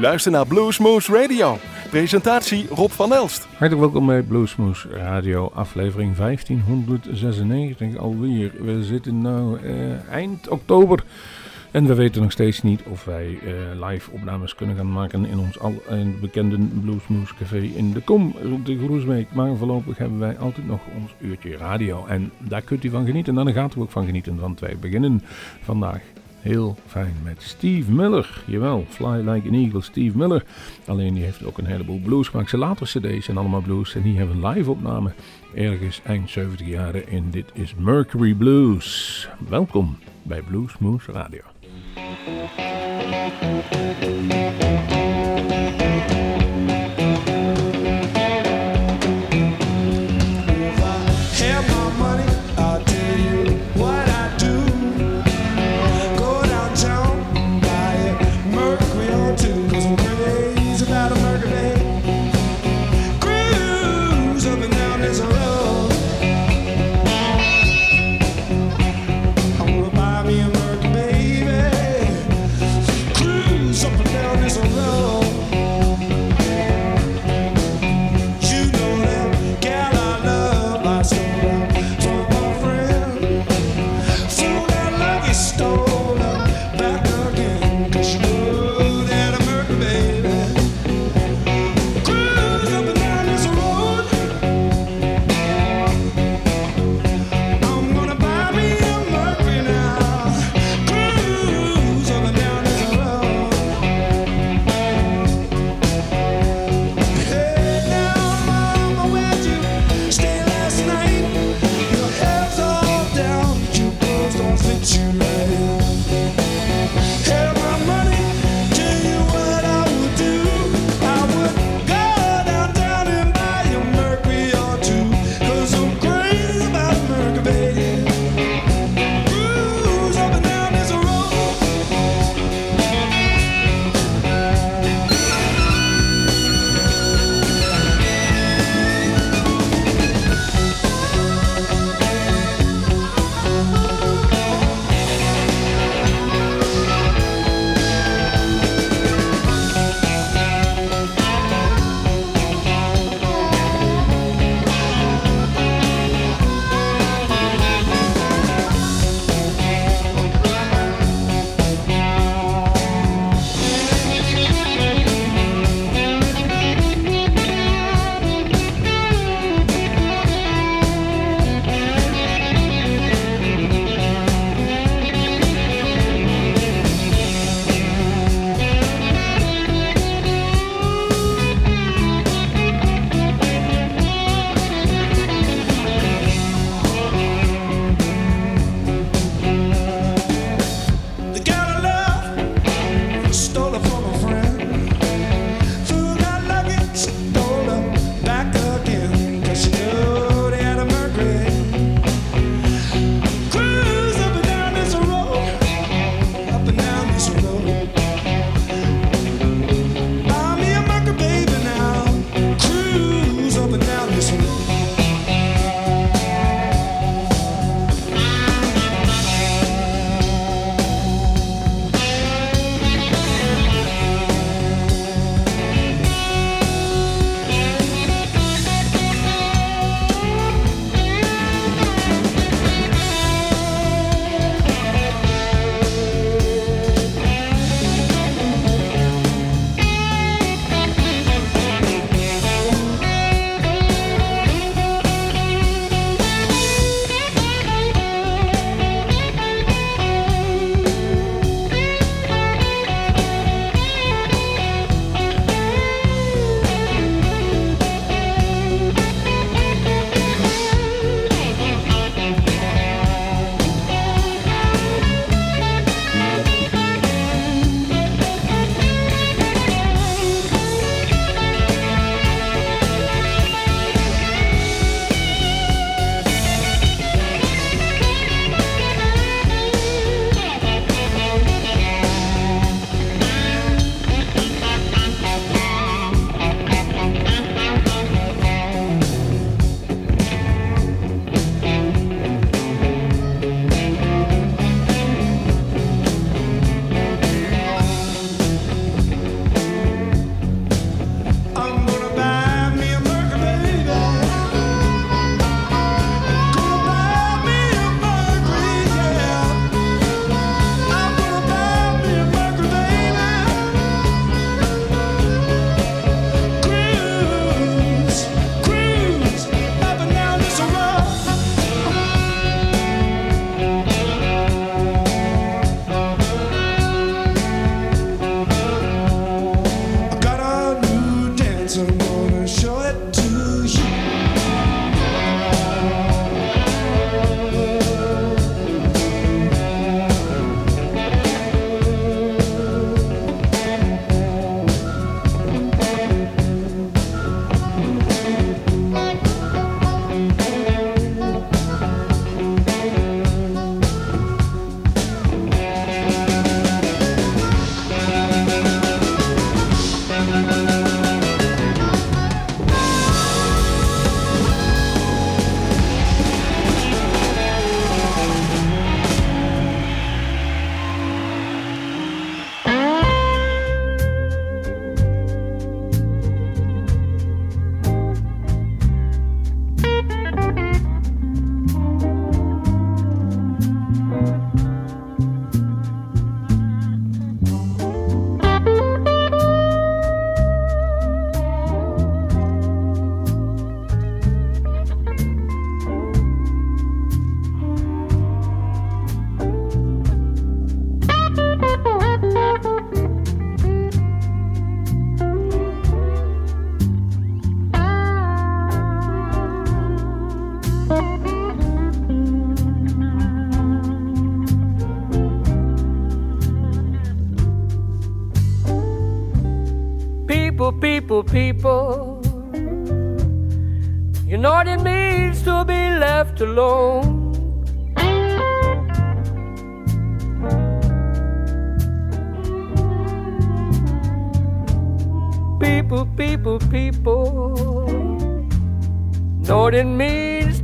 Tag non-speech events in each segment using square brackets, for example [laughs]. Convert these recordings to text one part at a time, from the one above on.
U luistert naar Bluesmoose Radio. Presentatie Rob van Elst. Hartelijk welkom bij Bluesmoose Radio, aflevering 1596 alweer. We zitten nu uh, eind oktober en we weten nog steeds niet of wij uh, live opnames kunnen gaan maken in ons al bekende Bluesmoose Café in de Kom, de Groesbeek. Maar voorlopig hebben wij altijd nog ons uurtje radio en daar kunt u van genieten. En daar gaat u ook van genieten, want wij beginnen vandaag heel fijn met Steve Miller. Jawel, Fly Like an Eagle, Steve Miller. Alleen die heeft ook een heleboel blues gemaakt. Zijn later cd's en allemaal blues. En die hebben een live opname ergens eind 70 jaren. En dit is Mercury Blues. Welkom bij Blues Moose Radio.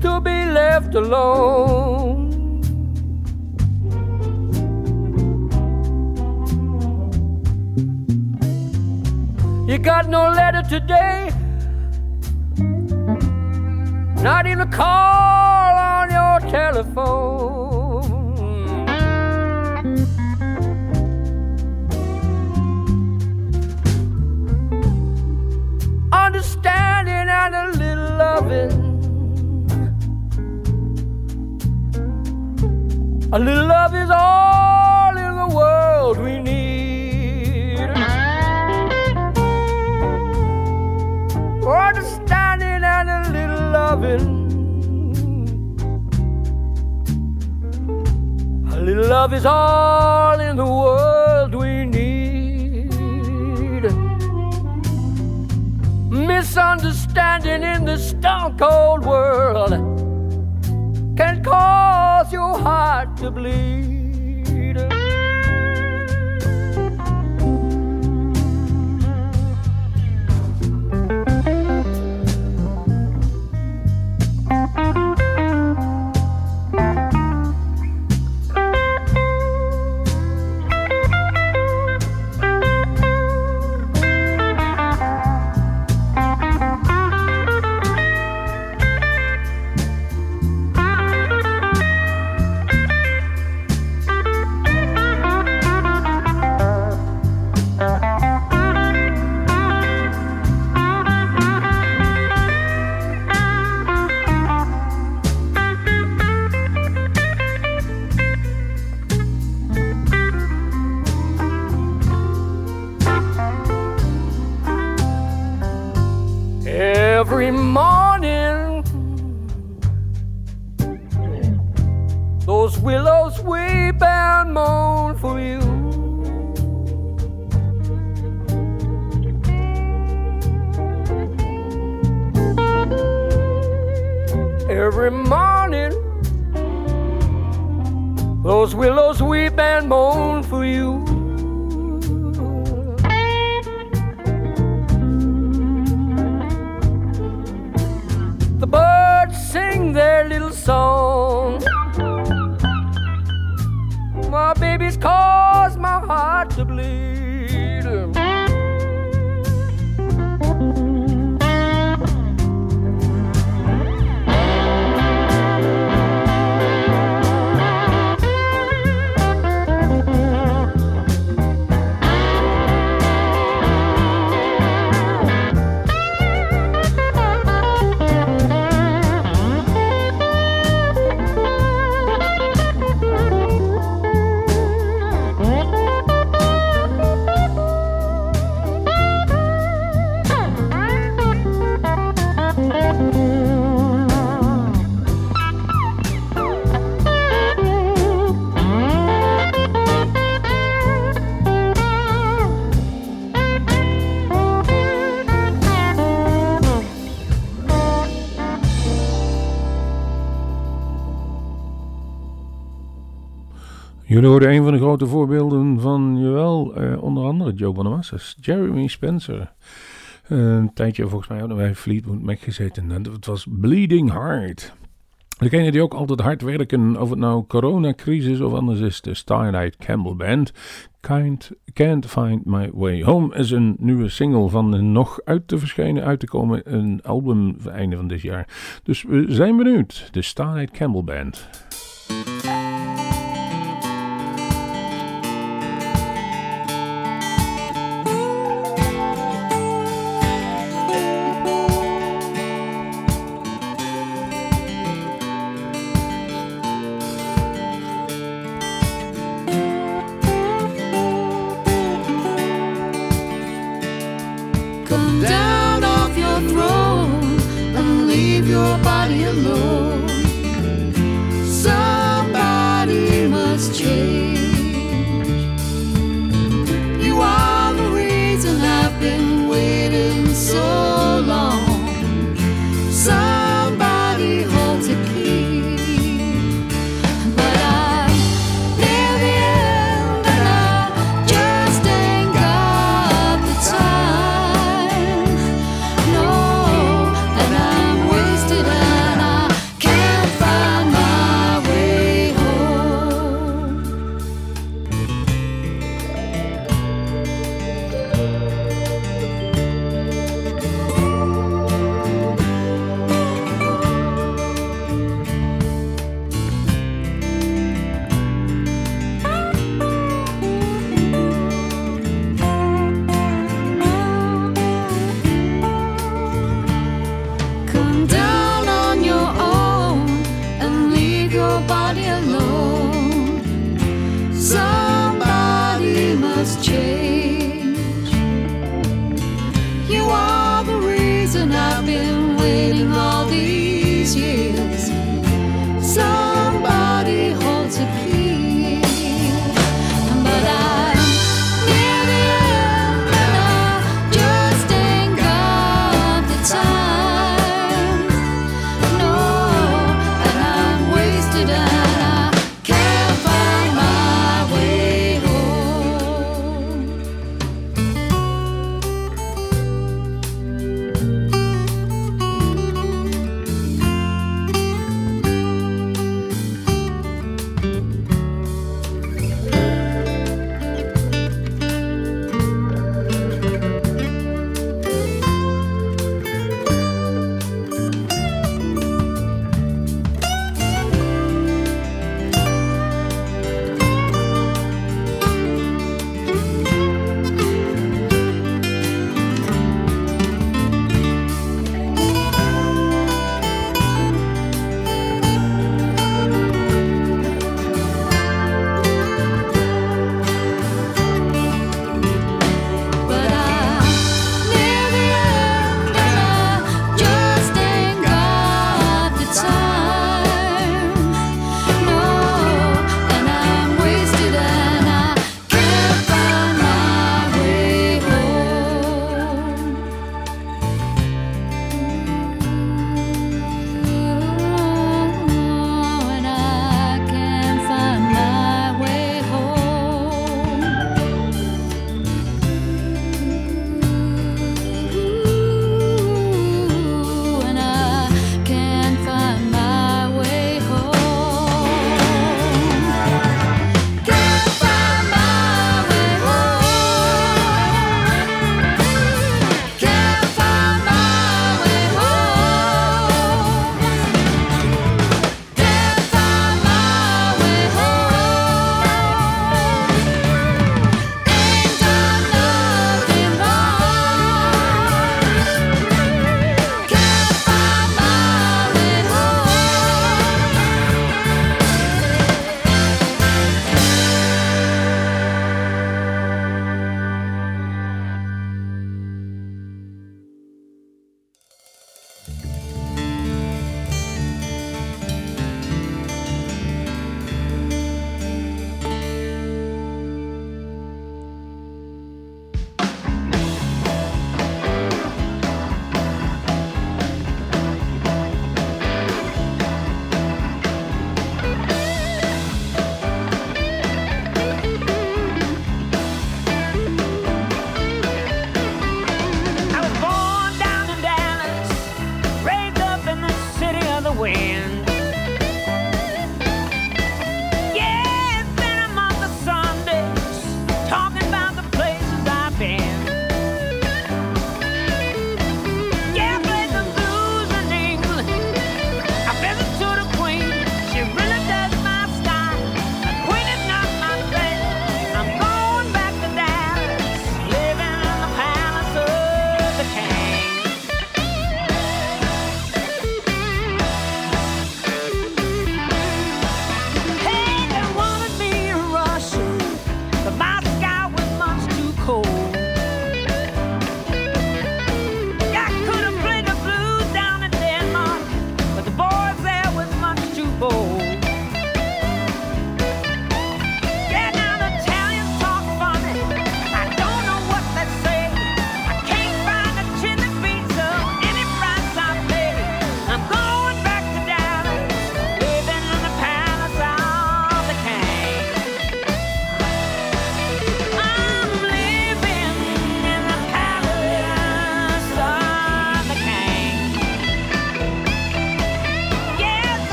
To be left alone. You got no letter today, not even a call on your telephone. Understanding and a little loving. A little love is all in the world we need. Understanding and a little loving. A little love is all in the world we need. Misunderstanding in this stone cold world your heart to bleed. Jullie hoorden een van de grote voorbeelden van, jawel, eh, onder andere Joe Bonamassa, Jeremy Spencer. Een tijdje volgens mij hadden wij Fleetwood Mac gezeten en het was Bleeding Heart. Degene die ook altijd hard werken, of het nou coronacrisis of anders is, de Starlight Campbell Band. Can't, Can't Find My Way Home is een nieuwe single van een nog uit te verschijnen, uit te komen, een album einde van dit jaar. Dus we zijn benieuwd. De Starlight Campbell Band.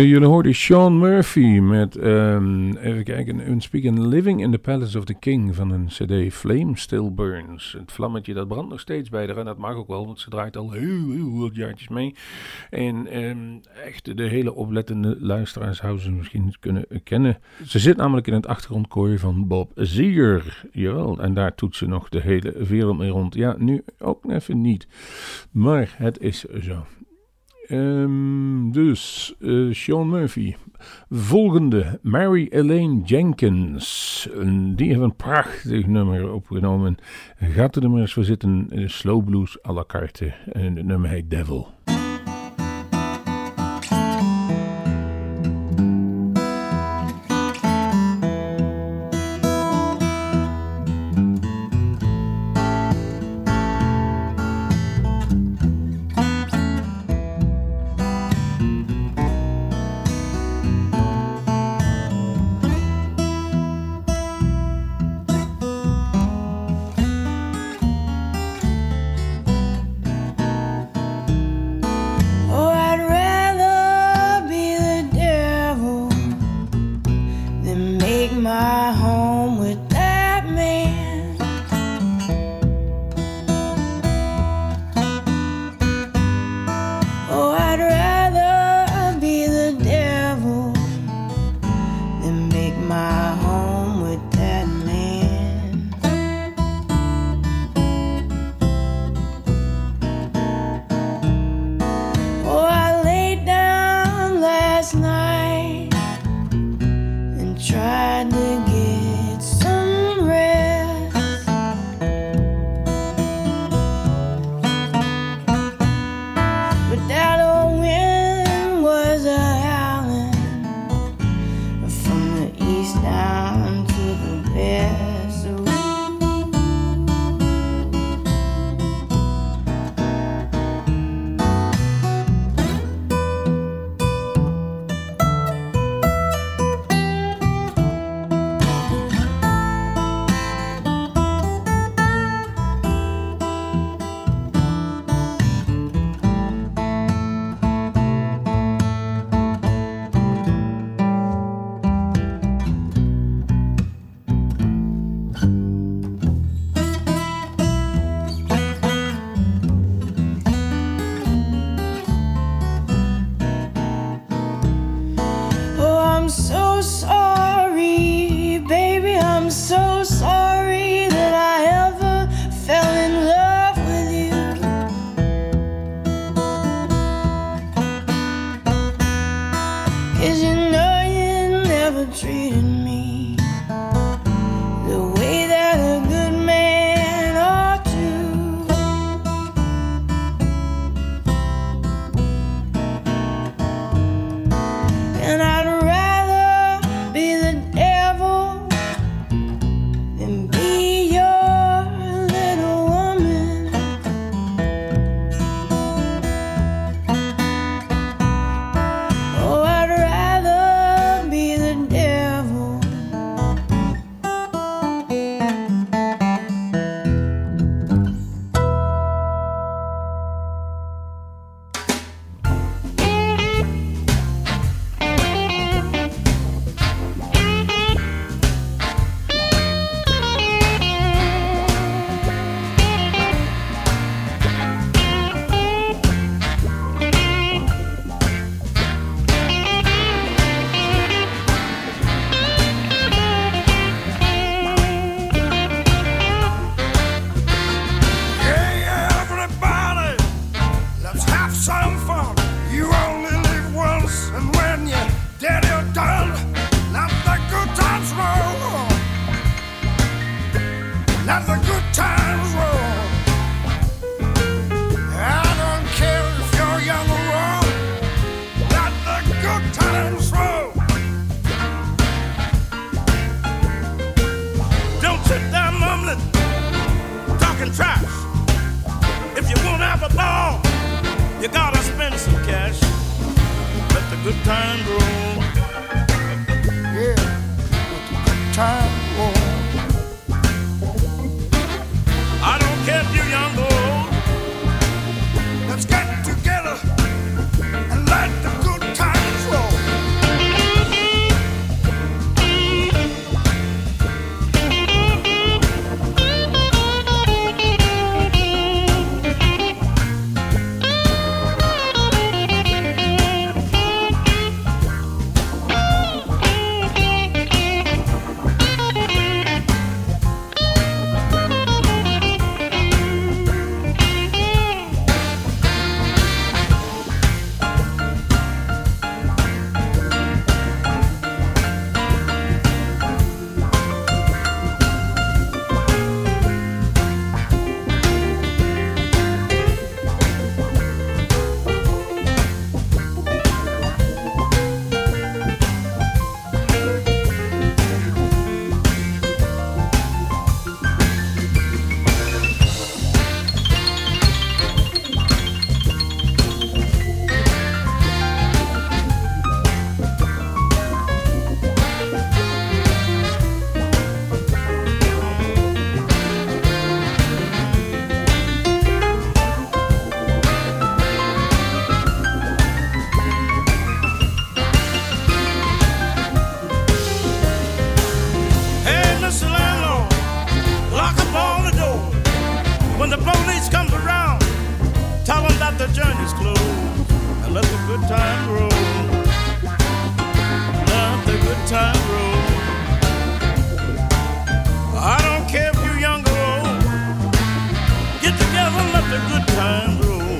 Jullie hoorden Sean Murphy met, ehm, even kijken, Unspeaking Living in the Palace of the King van een cd Flame Still Burns. Het vlammetje dat brandt nog steeds bij haar en dat mag ook wel, want ze draait al heel, heel wat jaartjes mee. En ehm, echt de hele oplettende luisteraars zouden ze misschien kunnen kennen. Ze zit namelijk in het achtergrondkooi van Bob Zier. Jawel, en daar toet ze nog de hele wereld mee rond. Ja, nu ook even niet. Maar het is zo. Ehm, dus, uh, Sean Murphy. Volgende, Mary Elaine Jenkins. die heeft een prachtig nummer opgenomen. Gaat er maar eens voor zitten. Slow blues à la carte. En het nummer heet Devil. police comes around, tell them that the journey's closed and let the good time roll. Let the good time roll. I don't care if you're young or old. Get together and let the good time roll.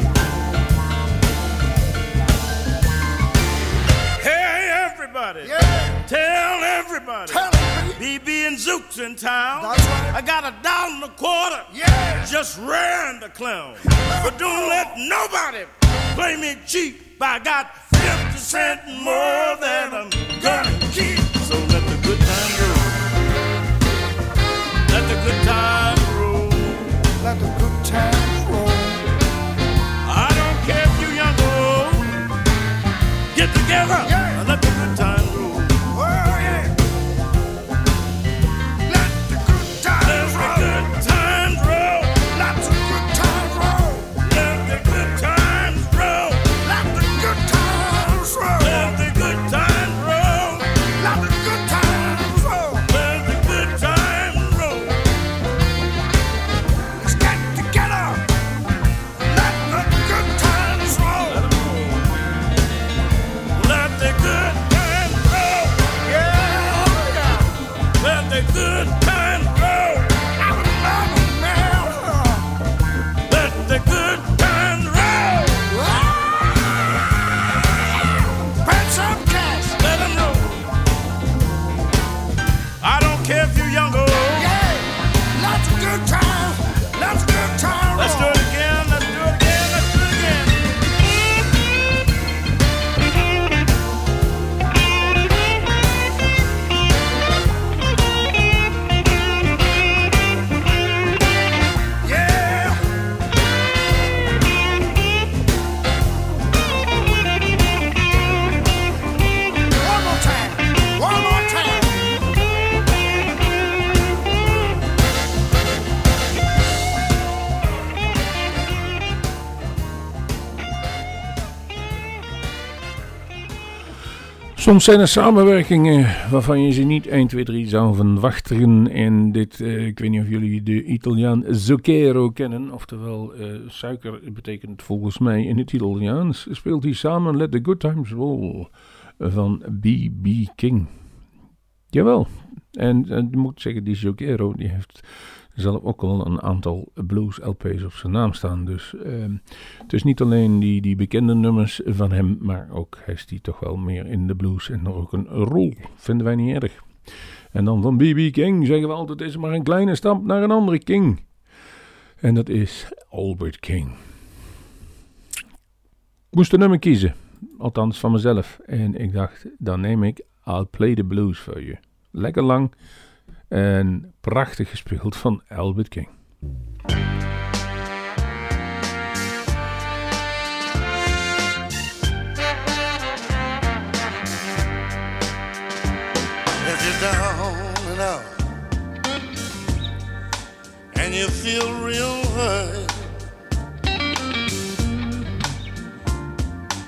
Hey, everybody. Yeah. Tell everybody. Tell Zooks in town. Right. I got a dollar and a quarter. Yeah. Just ran the clown. but don't let nobody play me cheap. I got 50 cents more than I'm gonna keep. So let the good times roll. Let the good times roll. Let the good times roll. I don't care if you young or old. Get together. Yeah. Soms zijn er samenwerkingen waarvan je ze niet 1, 2, 3 zou van wachten. En dit, eh, ik weet niet of jullie de Italiaan zucchero kennen. Oftewel, eh, suiker betekent volgens mij in het Italiaans. Speelt hij samen Let the Good Times Roll van B.B. King. Jawel. En, en ik moet zeggen, die zucchero die heeft zelf ook al een aantal blues LP's op zijn naam staan. Dus ehm, het is niet alleen die, die bekende nummers van hem, maar ook hij is die toch wel meer in de blues en ook een rol. Vinden wij niet erg. En dan van B.B. King zeggen we altijd, is maar een kleine stap naar een andere King. En dat is Albert King. Ik moest een nummer kiezen, althans van mezelf. En ik dacht, dan neem ik I'll Play the Blues voor je. Lekker lang en prachtig gespeeld van Albert King. And you feel real hurt,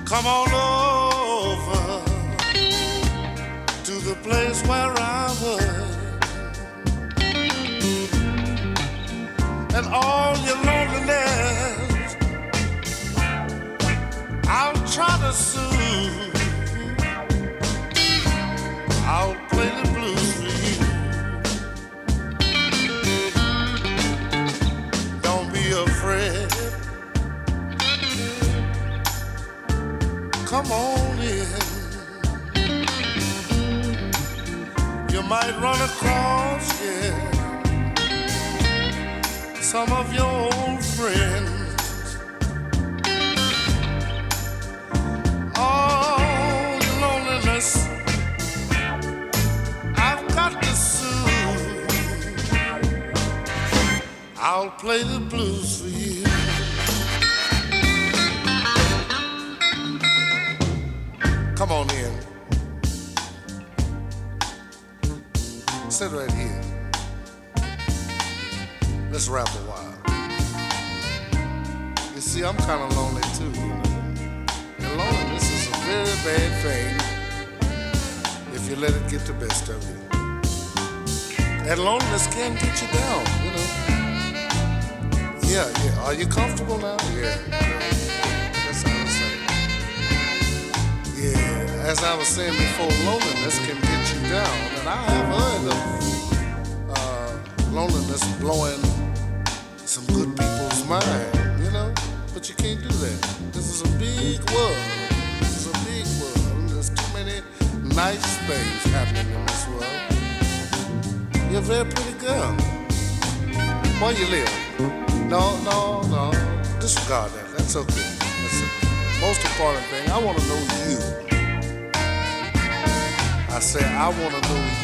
come on over all your loneliness, I'll try to soothe. I'll play the blues for you. Don't be afraid. Come on in. You might run across, yeah, some of your old friends. All your loneliness. I've got to soothe. I'll play the blues for you. Come on in. Sit right here. Let's rap a while. You see, I'm kind of lonely too, you know. And loneliness is a very bad thing if you let it get the best of you. And loneliness can get you down, you know. Yeah, yeah. Are you comfortable now? Yeah. That's how I was saying. Yeah, as I was saying before, loneliness can get you down. And I have heard of uh, loneliness blowing some good people's mind, you know? But you can't do that. This is a big world. This is a big world. There's too many nice things happening in this world. You're a very pretty girl. Where you live? No, no, no. Disregard that. That's okay. That's the most important thing. I want to know you. I say I want to know you.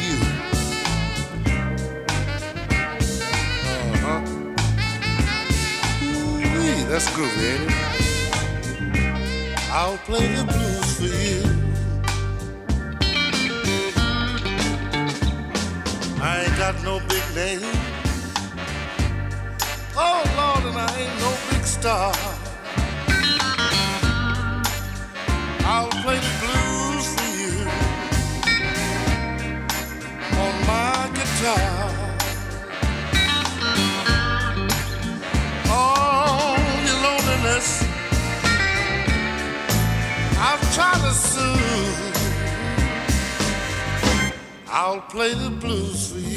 That's groovy, ain't it? I'll play the blues for you. I ain't got no big name. Oh Lord, and I ain't no big star. I'll play the blues for you on my guitar. Tried to. I'll play the blues for you.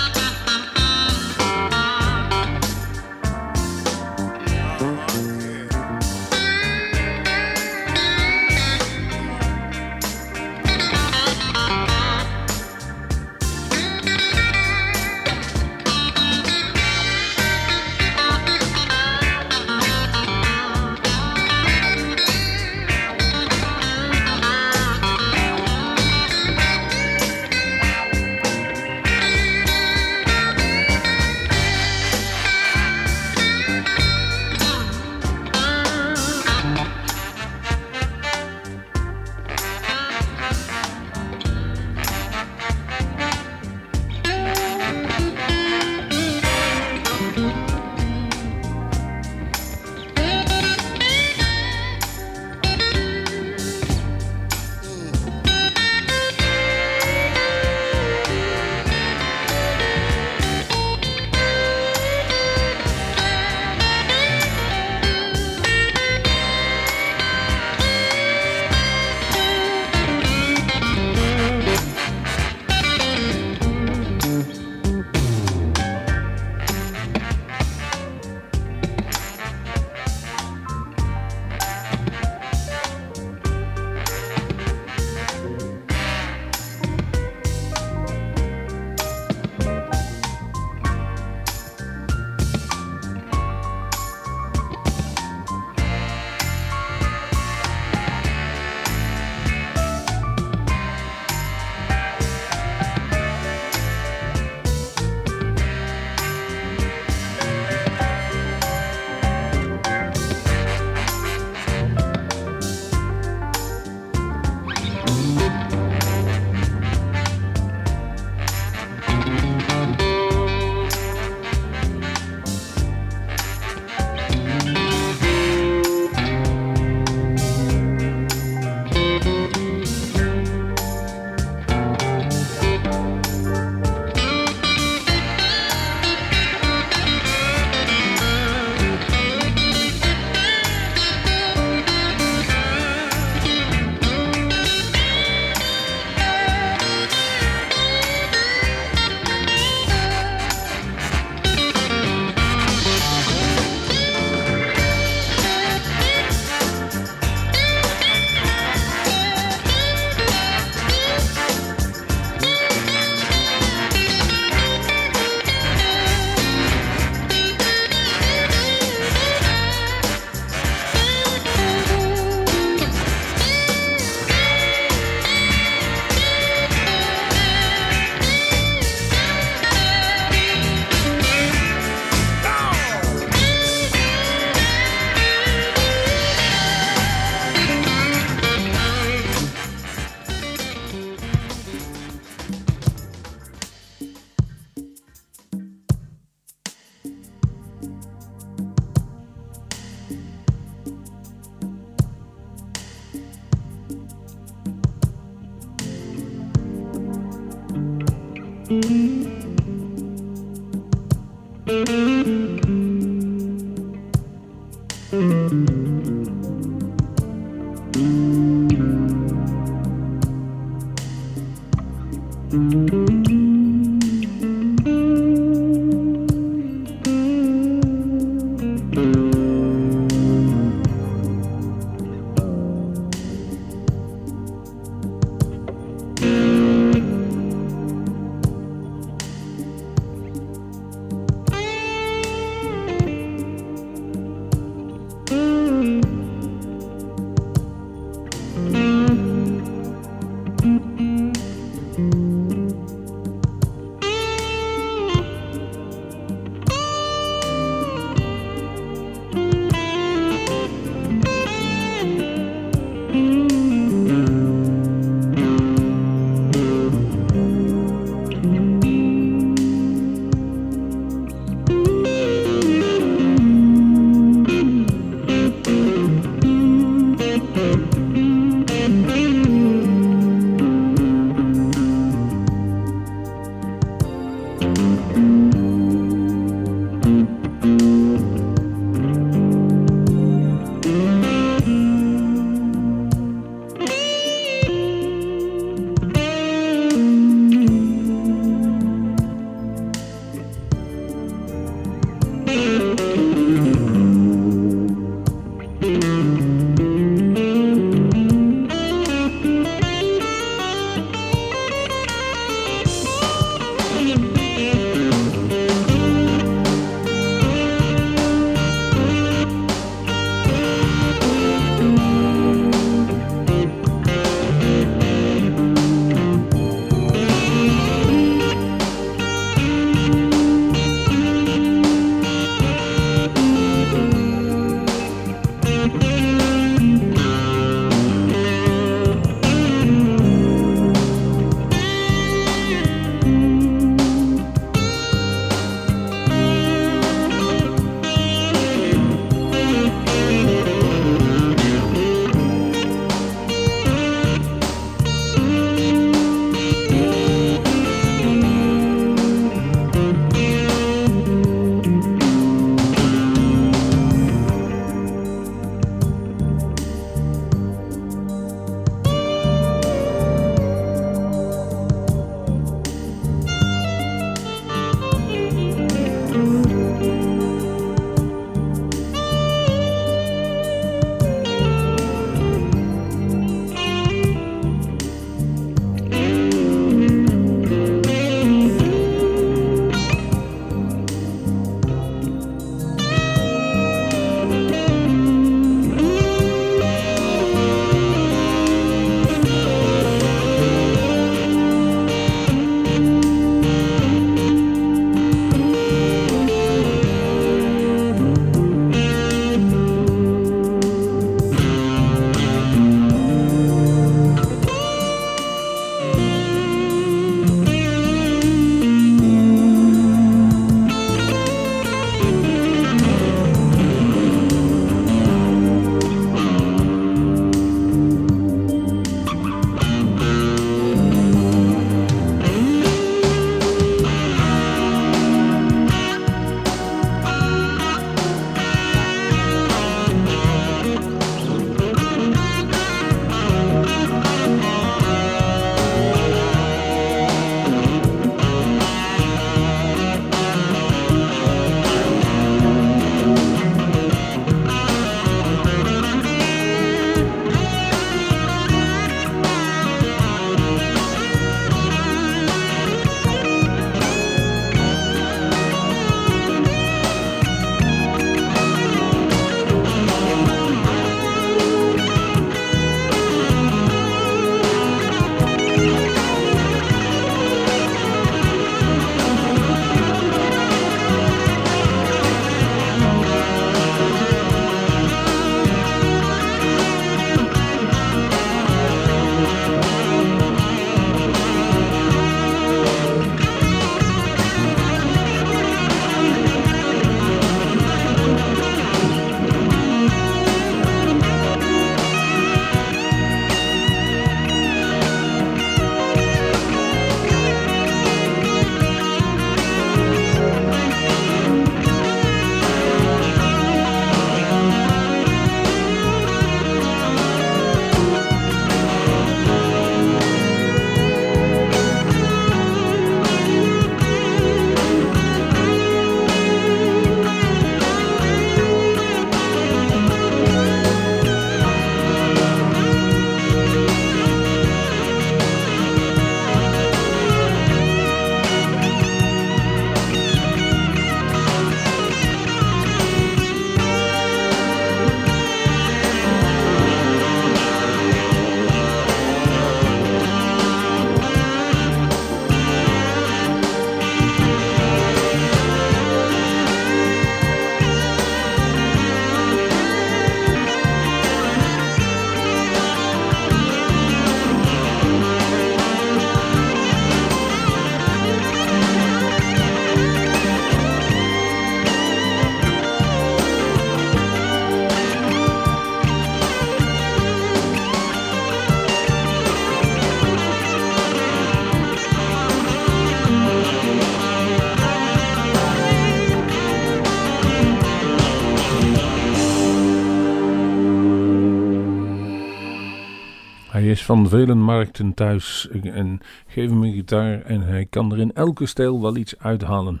Van vele markten thuis en geef hem een gitaar en hij kan er in elke stijl wel iets uithalen.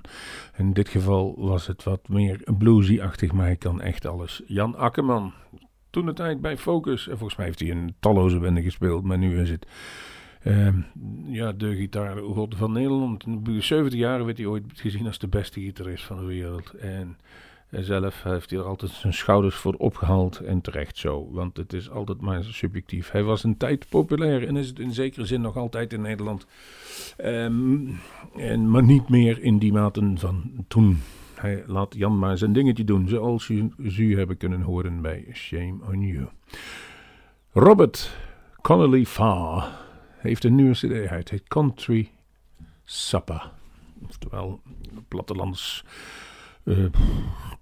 In dit geval was het wat meer bluesy-achtig, maar hij kan echt alles. Jan Akkerman, toen de tijd bij Focus, en volgens mij heeft hij een talloze bende gespeeld, maar nu is het uh, ja, de gitaargod van Nederland. In de 70 jaren werd hij ooit gezien als de beste gitarist van de wereld. En zelf heeft hij er altijd zijn schouders voor opgehaald en terecht zo, want het is altijd maar subjectief. Hij was een tijd populair en is het in zekere zin nog altijd in Nederland, um, en, maar niet meer in die maten van toen. Hij laat Jan maar zijn dingetje doen, zoals u, u hebben kunnen horen bij Shame on You. Robert Connolly Farr heeft een nieuwe cd uit, heet Country Supper. Oftewel, plattelands uh,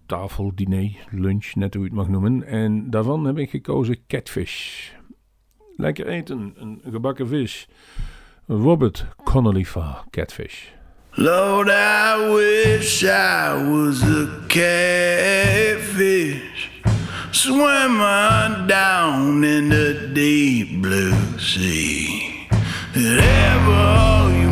tafel, diner, lunch, net hoe je het mag noemen. En daarvan heb ik gekozen catfish. Lekker eten, een gebakken vis. Robert Connolly van Catfish. Lord, I wish I was a catfish Swimming down in the deep blue sea That ever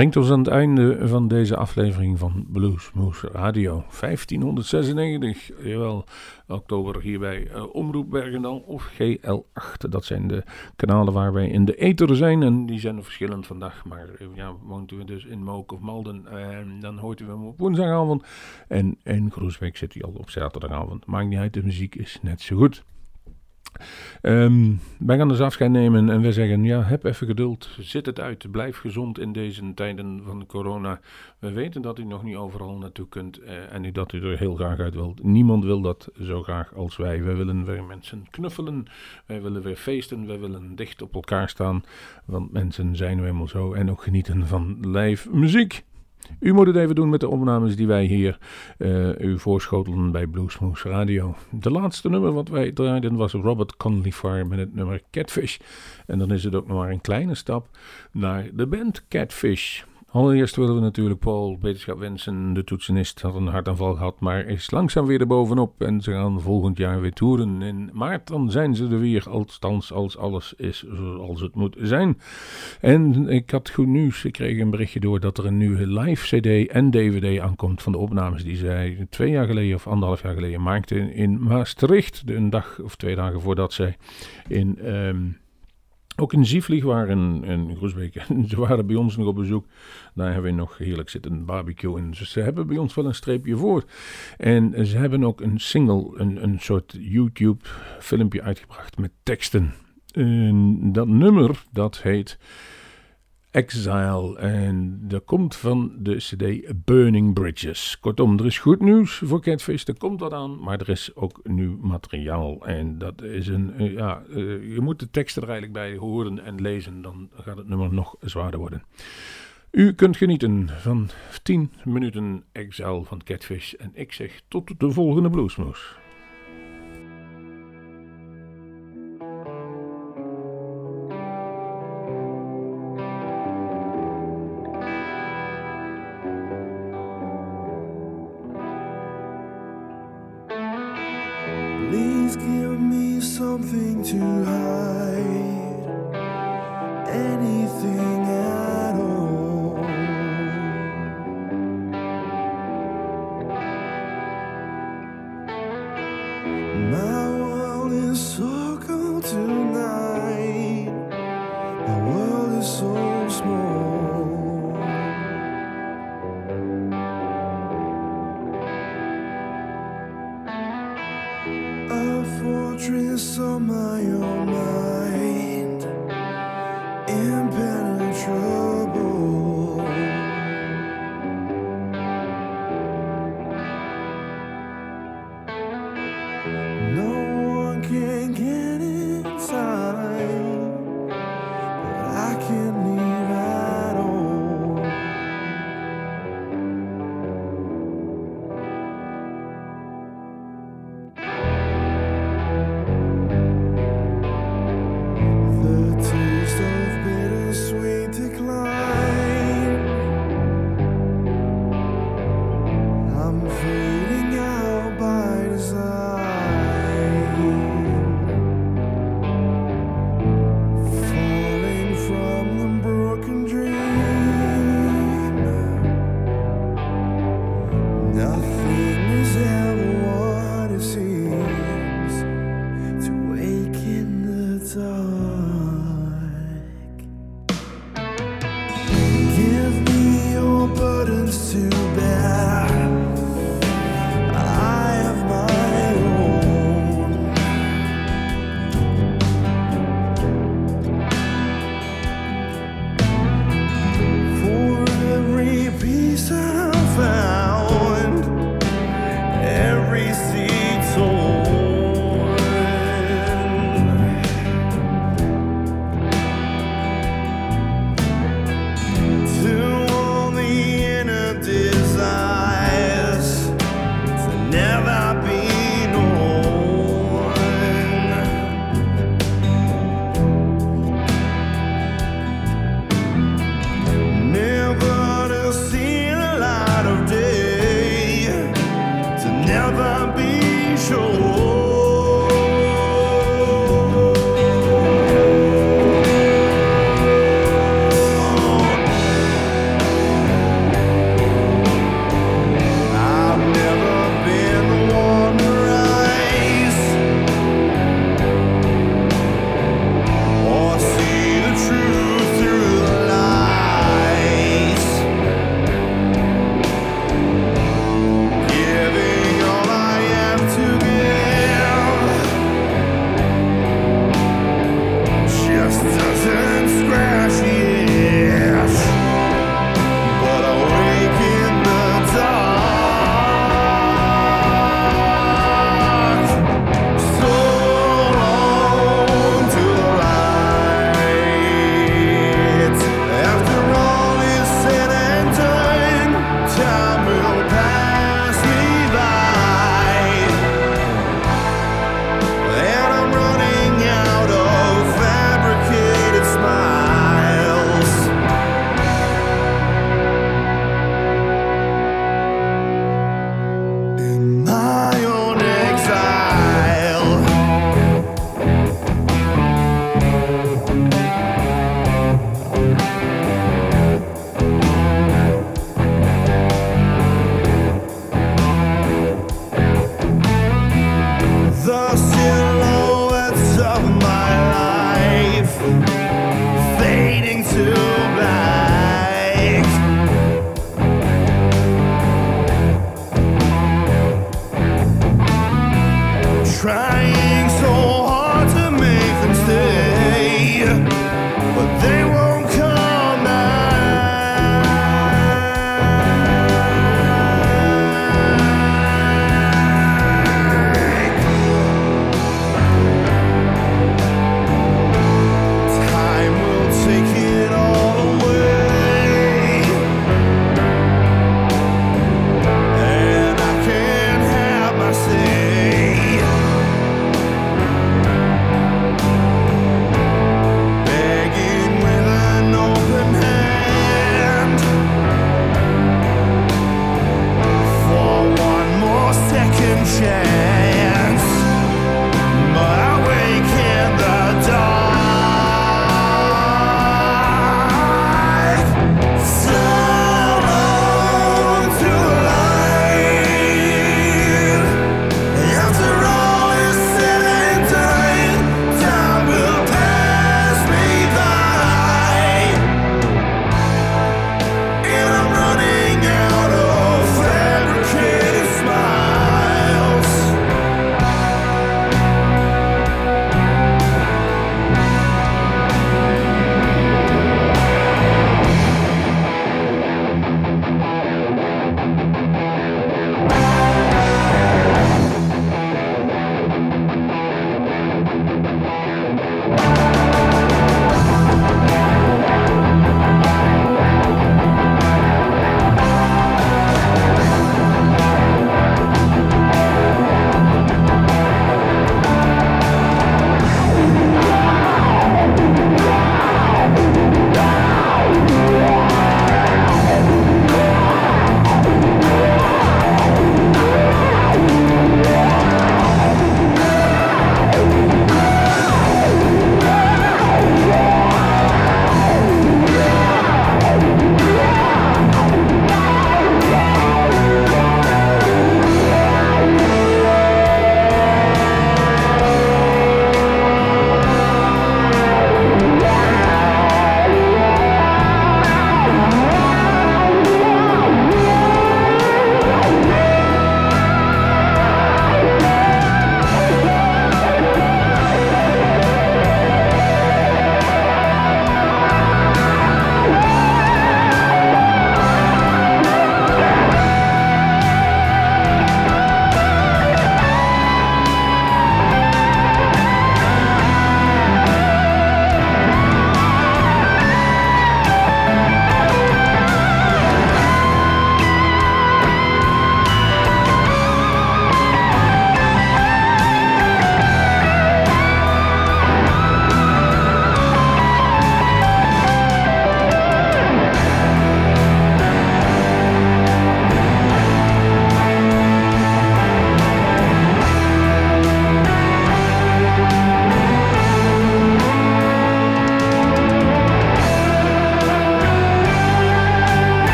Brengt ons aan het einde van deze aflevering van Bluesmoose Radio. 1596, jawel, oktober hier bij uh, Omroep Bergendal of GL8. Dat zijn de kanalen waar wij in de ether zijn en die zijn verschillend vandaag. Maar uh, ja, woont u dus in Mook of Malden, uh, dan hoort u hem op woensdagavond. En in Groesbeek zit hij al op zaterdagavond. Maakt niet uit, de muziek is net zo goed. Um, wij gaan dus afscheid nemen en we zeggen, ja, heb even geduld, zit het uit, blijf gezond in deze tijden van corona. We weten dat u nog niet overal naartoe kunt uh, en dat u er heel graag uit wilt. Niemand wil dat zo graag als wij. Wij willen weer mensen knuffelen, wij willen weer feesten, wij willen dicht op elkaar staan, want mensen zijn nu eenmaal zo en ook genieten van live muziek. U moet het even doen met de opnames die wij hier uh, u voorschotelen bij Bluesmoose Radio. De laatste nummer wat wij draaiden was Robert Conley Farr met het nummer Catfish. En dan is het ook nog maar een kleine stap naar de band Catfish. Allereerst willen we natuurlijk Paul beterschap wensen. De toetsenist had een hartaanval gehad, maar is langzaam weer erbovenop. En ze gaan volgend jaar weer toeren. In maart dan zijn ze er weer, althans als alles is zoals het moet zijn. En ik had goed nieuws. Ik kreeg een berichtje door dat er een nieuwe live cd en dvd aankomt van de opnames die zij twee jaar geleden of anderhalf jaar geleden maakte in Maastricht. Een dag of twee dagen voordat zij in... Um, ook in Zieflieg waren en Groesbeek. [laughs] Ze waren bij ons nog op bezoek. Daar hebben we nog heerlijk zitten barbecue. En ze hebben bij ons wel een streepje voor. En ze hebben ook een single, een, een soort YouTube filmpje uitgebracht met teksten. En dat nummer, dat heet Exile. En dat komt van de CD Burning Bridges. Kortom, er is goed nieuws voor Catfish. Er komt wat aan, maar er is ook nieuw materiaal. En dat is een. Eh, ja, uh, je moet de teksten er eigenlijk bij horen en lezen. Dan gaat het nummer nog zwaarder worden. U kunt genieten van 10 minuten Exile van Catfish. En ik zeg tot de volgende Bluesmoes. Fortress of my own mind, impenetrable.